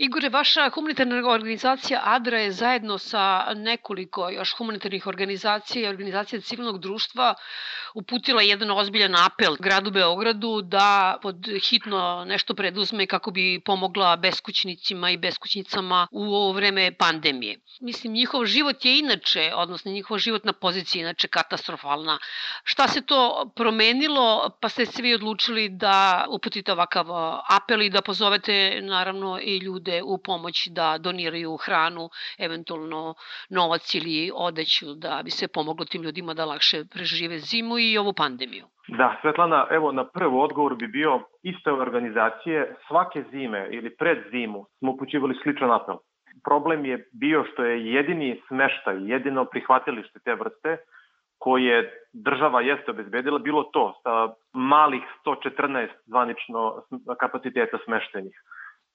Igore, vaša humanitarna organizacija ADRA je zajedno sa nekoliko još humanitarnih organizacija i organizacija civilnog društva uputila jedan ozbiljan apel gradu Beogradu da pod hitno nešto preduzme kako bi pomogla beskućnicima i beskućnicama u ovo vreme pandemije. Mislim, njihov život je inače, odnosno njihova životna pozicija je inače katastrofalna. Šta se to promenilo, pa ste se vi odlučili da uputite ovakav apel i da pozovete naravno i ljude u pomoć da doniraju hranu, eventualno novac ili odeću da bi se pomoglo tim ljudima da lakše prežive zimu i ovu pandemiju? Da, Svetlana, evo na prvo odgovor bi bio iste organizacije svake zime ili pred zimu smo upućivali sličan apel. Problem je bio što je jedini smeštaj, jedino prihvatilište te vrste koje država jeste obezbedila bilo to sa malih 114 zvanično kapaciteta smeštenih.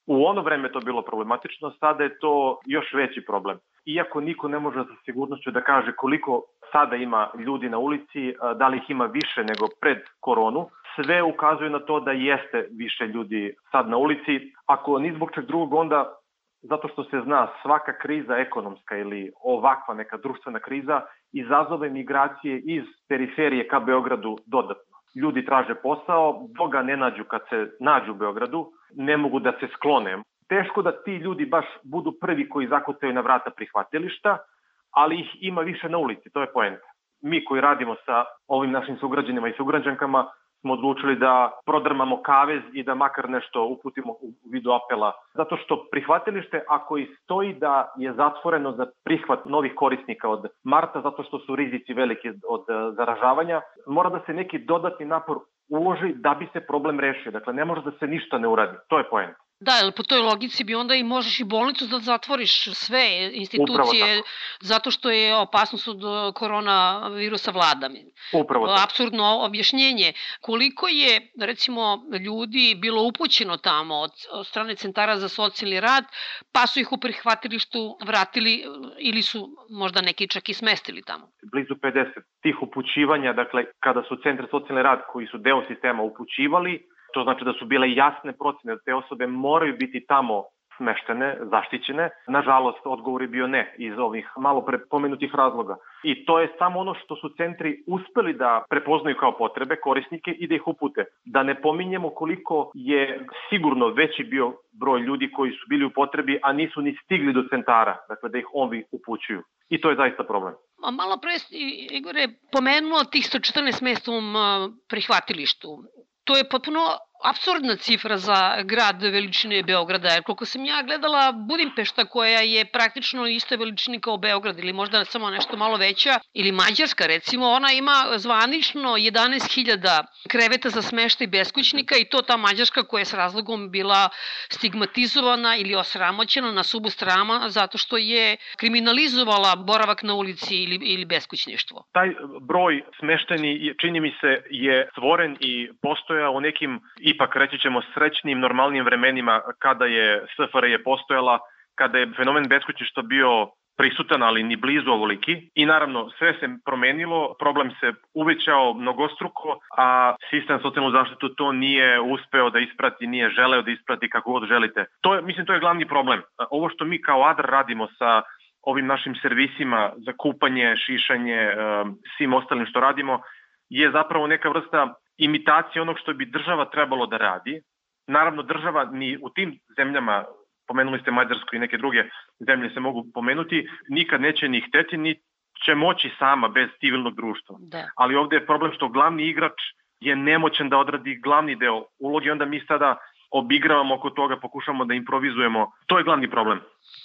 U ono vreme to bilo problematično, sada je to još veći problem. Iako niko ne može sa sigurnošću da kaže koliko sada ima ljudi na ulici, da li ih ima više nego pred koronu, sve ukazuje na to da jeste više ljudi sad na ulici. Ako ni zbog čeg drugog, onda zato što se zna svaka kriza ekonomska ili ovakva neka društvena kriza izazove migracije iz periferije ka Beogradu dodatno. Ljudi traže posao, dok ne nađu kad se nađu u Beogradu, ne mogu da se sklone. Teško da ti ljudi baš budu prvi koji zakutaju na vrata prihvatilišta, ali ih ima više na ulici, to je poenta. Mi koji radimo sa ovim našim sugrađanima i sugrađankama smo odlučili da prodrmamo kavez i da makar nešto uputimo u vidu apela. Zato što prihvatilište, ako i stoji da je zatvoreno za prihvat novih korisnika od marta, zato što su rizici veliki od zaražavanja, mora da se neki dodatni napor uloži da bi se problem rešio. Dakle, ne može da se ništa ne uradi. To je poenta. Da, jer po toj logici bi onda i možeš i bolnicu da zatvoriš sve institucije zato što je opasnost od koronavirusa vlada. Upravo tako. Absurdno objašnjenje. Koliko je, recimo, ljudi bilo upućeno tamo od, od strane centara za socijalni rad, pa su ih u prihvatilištu vratili ili su možda neki čak i smestili tamo? Blizu 50 tih upućivanja, dakle, kada su centre socijalni rad koji su deo sistema upućivali, To znači da su bile jasne procene da te osobe moraju biti tamo smeštene, zaštićene. Nažalost, odgovor je bio ne iz ovih malo pre pomenutih razloga. I to je samo ono što su centri uspeli da prepoznaju kao potrebe korisnike i da ih upute. Da ne pominjemo koliko je sigurno veći bio broj ljudi koji su bili u potrebi, a nisu ni stigli do centara, dakle da ih ovi upućuju. I to je zaista problem. A malo pre, Igore, pomenuo tih 114 mesta u prihvatilištu to je potpuno absurdna cifra za grad veličine Beograda, jer koliko sam ja gledala Budimpešta koja je praktično iste veličine kao Beograd ili možda samo nešto malo veća, ili Mađarska recimo, ona ima zvanično 11.000 kreveta za smeštaj beskućnika i to ta Mađarska koja je s razlogom bila stigmatizovana ili osramoćena na subu strama zato što je kriminalizovala boravak na ulici ili, ili beskućništvo. Taj broj smešteni čini mi se je stvoren i postoja u nekim i ipak reći ćemo srećnim, normalnim vremenima kada je SFRJ postojala, kada je fenomen beskućništva bio prisutan, ali ni blizu ovoliki. I naravno, sve se promenilo, problem se uvećao mnogostruko, a sistem socijalnu zaštitu to nije uspeo da isprati, nije želeo da isprati kako god želite. To je, mislim, to je glavni problem. Ovo što mi kao ADR radimo sa ovim našim servisima za kupanje, šišanje, svim ostalim što radimo, je zapravo neka vrsta imitacije onog što bi država trebalo da radi. Naravno, država ni u tim zemljama, pomenuli ste Mađarsku i neke druge zemlje se mogu pomenuti, nikad neće ni hteti, ni će moći sama bez civilnog društva. Da. Ali ovde je problem što glavni igrač je nemoćan da odradi glavni deo uloge, onda mi sada obigravamo oko toga, pokušamo da improvizujemo. To je glavni problem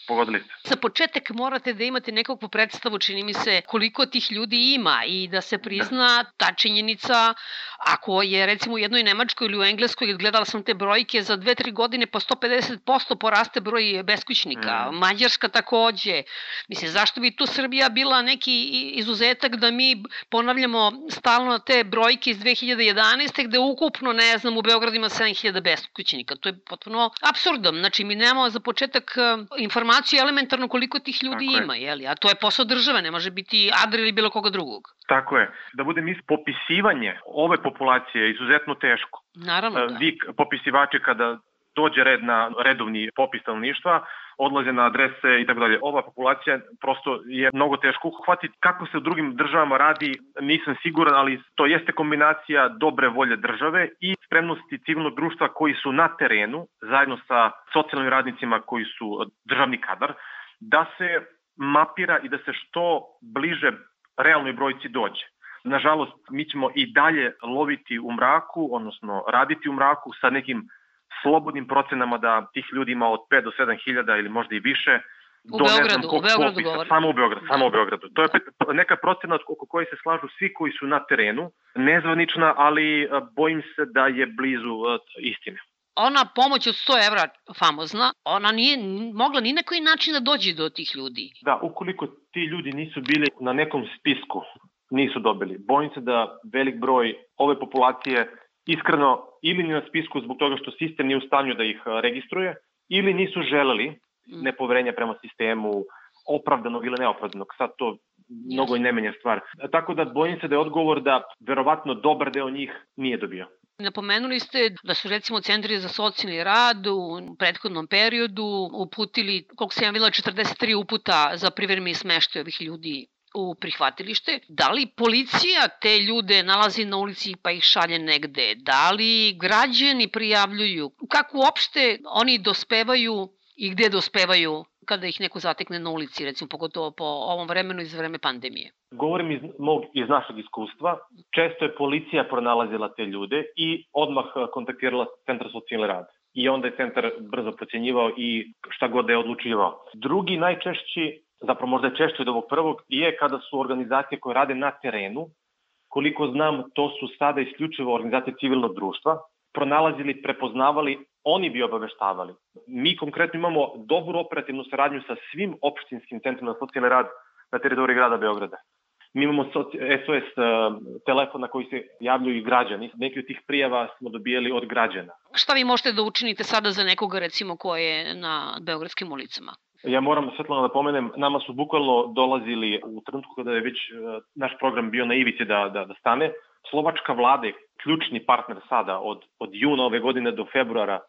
pogodili ste. Za početak morate da imate nekakvu predstavu, čini mi se, koliko tih ljudi ima i da se prizna ta činjenica, ako je recimo u jednoj Nemačkoj ili u Engleskoj, gledala sam te brojke, za dve, tri godine po 150% poraste broj beskućnika. Mm. Mađarska takođe. Mislim, zašto bi tu Srbija bila neki izuzetak da mi ponavljamo stalno te brojke iz 2011. gde ukupno, ne znam, u Beogradu ima 7000 beskućnika. To je potpuno absurdom. Znači, mi nemamo za početak informaciju elementarno koliko tih ljudi Tako ima, je. li? a to je posao države, ne može biti Adra ili bilo koga drugog. Tako je. Da bude mis popisivanje ove populacije je izuzetno teško. Naravno, da. Vi popisivači kada dođe red na redovni popis stanovništva, odlaze na adrese i tako dalje. Ova populacija prosto je mnogo teško uhvatiti. Kako se u drugim državama radi, nisam siguran, ali to jeste kombinacija dobre volje države i spremnosti civilnog društva koji su na terenu, zajedno sa socijalnim radnicima koji su državni kadar, da se mapira i da se što bliže realnoj brojci dođe. Nažalost, mi ćemo i dalje loviti u mraku, odnosno raditi u mraku sa nekim slobodnim procenama da tih ljudi ima od 5 do 7 hiljada ili možda i više, U do Beogradu, ne znam u Beogradu popisa, govorim. Samo u Beogradu, samo u Beogradu. To je neka procena oko koje se slažu svi koji su na terenu, nezvanična, ali e, bojim se da je blizu e, istine. Ona pomoć od 100 evra, famozna, ona nije mogla ni na koji način da dođe do tih ljudi. Da, ukoliko ti ljudi nisu bili na nekom spisku, nisu dobili. Bojim se da velik broj ove populacije iskreno ili ni na spisku zbog toga što sistem nije u stanju da ih registruje, ili nisu želeli mm. nepoverenja prema sistemu, opravdanog ili neopravdanog. Sad to mnogo i ne menja stvar. Tako da bojim se da je odgovor da verovatno dobar deo njih nije dobio. Napomenuli ste da su recimo centri za socijalni rad u prethodnom periodu uputili, koliko se javila, 43 uputa za privremeni smeštaj ovih ljudi u prihvatilište, da li policija te ljude nalazi na ulici pa ih šalje negde, da li građani prijavljuju, kako uopšte oni dospevaju i gde dospevaju kada ih neko zatekne na ulici, recimo pogotovo po ovom vremenu iz vreme pandemije? Govorim iz, mog, iz našeg iskustva. Često je policija pronalazila te ljude i odmah kontaktirala Centar socijalne rad. I onda je centar brzo procenjivao i šta god da je odlučivao. Drugi najčešći zapravo možda je češće od ovog prvog, je kada su organizacije koje rade na terenu, koliko znam, to su sada isključivo organizacije civilnog društva, pronalazili, prepoznavali, oni bi obaveštavali. Mi konkretno imamo dobru operativnu saradnju sa svim opštinskim centrima za socijalni rad na teritoriji grada Beograda. Mi imamo SOS uh, telefon na koji se javljaju i građani. Neki od tih prijava smo dobijali od građana. Šta vi možete da učinite sada za nekoga recimo ko je na beogradskim ulicama? Ja moram svetlano da pomenem, nama su bukvalno dolazili u trenutku kada je već e, naš program bio na ivici da, da, da stane. Slovačka vlada je ključni partner sada od, od juna ove godine do februara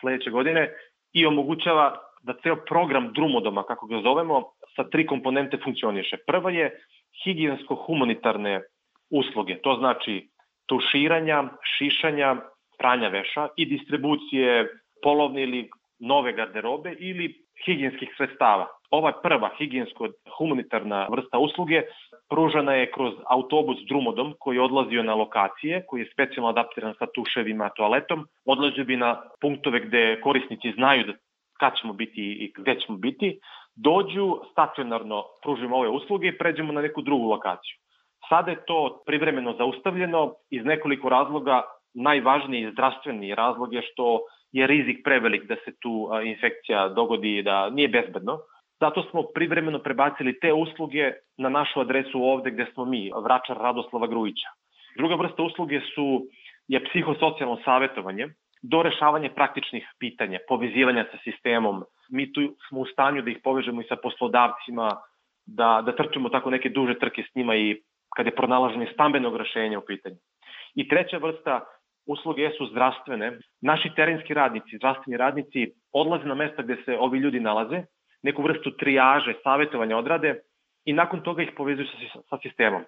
sledeće godine i omogućava da ceo program drumodoma, kako ga zovemo, sa tri komponente funkcioniše. Prva je higijensko-humanitarne usluge, to znači tuširanja, šišanja, pranja veša i distribucije polovne ili nove garderobe ili higijenskih sredstava. Ova prva higijensko-humanitarna vrsta usluge pružana je kroz autobus drumodom koji je odlazio na lokacije, koji je specijalno adaptiran sa tuševima, toaletom. Odlazio bi na punktove gde korisnici znaju da kad ćemo biti i gde ćemo biti, dođu stacionarno, pružimo ove usluge i pređemo na neku drugu lokaciju. Sada je to privremeno zaustavljeno iz nekoliko razloga, najvažniji zdravstveni razlog je što je rizik prevelik da se tu infekcija dogodi da nije bezbedno. Zato smo privremeno prebacili te usluge na našu adresu ovde gde smo mi, Vračar Radoslava Grujića. Druga vrsta usluge su je psihosocijalno savetovanje do rešavanja praktičnih pitanja, povezivanja sa sistemom. Mi tu smo u stanju da ih povežemo i sa poslodavcima, da, da trčimo tako neke duže trke s njima i kada je pronalaženje stambenog rešenja u pitanju. I treća vrsta usluge su zdravstvene. Naši terenski radnici, zdravstveni radnici odlaze na mesta gde se ovi ljudi nalaze, neku vrstu trijaže, savjetovanja odrade i nakon toga ih povezuju sa, sa sistemom.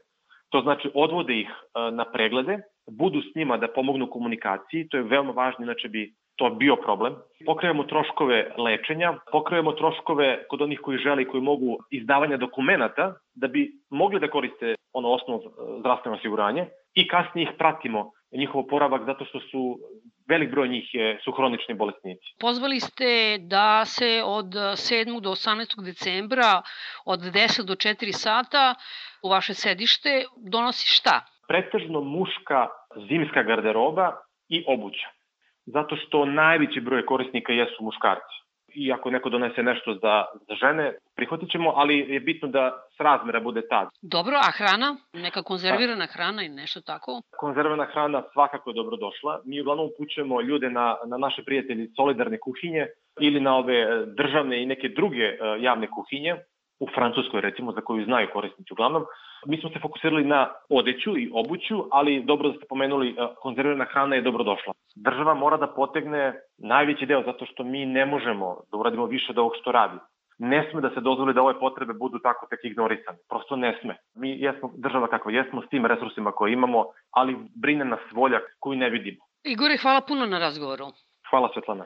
To znači odvode ih e, na preglede, budu s njima da pomognu komunikaciji, to je veoma važno, inače bi to bio problem. Pokrijemo troškove lečenja, pokrijemo troškove kod onih koji žele i koji mogu izdavanja dokumenta da bi mogli da koriste ono osnovno e, zdravstveno osiguranje i kasnije ih pratimo njihov oporavak zato što su velik broj njih je, su hronični bolesnici. Pozvali ste da se od 7. do 18. decembra od 10 do 4 sata u vaše sedište donosi šta? Pretežno muška zimska garderoba i obuća. Zato što najveći broj korisnika jesu muškarci i ako neko donese nešto za, za žene, prihvatit ćemo, ali je bitno da s razmera bude tad. Dobro, a hrana? Neka konzervirana da. hrana i nešto tako? Konzervirana hrana svakako je dobro došla. Mi uglavnom upućujemo ljude na, na naše prijatelji solidarne kuhinje ili na ove e, državne i neke druge e, javne kuhinje u Francuskoj recimo, za koju znaju korisnici uglavnom, mi smo se fokusirali na odeću i obuću, ali dobro da ste pomenuli, e, konzervirana hrana je dobro došla. Država mora da potegne najveći deo zato što mi ne možemo da uradimo više od ovog što radi. Ne sme da se dozvoli da ove potrebe budu tako tek ignorisane. Prosto ne sme. Mi jesmo država kakva jesmo s tim resursima koje imamo, ali brine nas volja koju ne vidimo. Igore, hvala puno na razgovoru. Hvala Svetlana.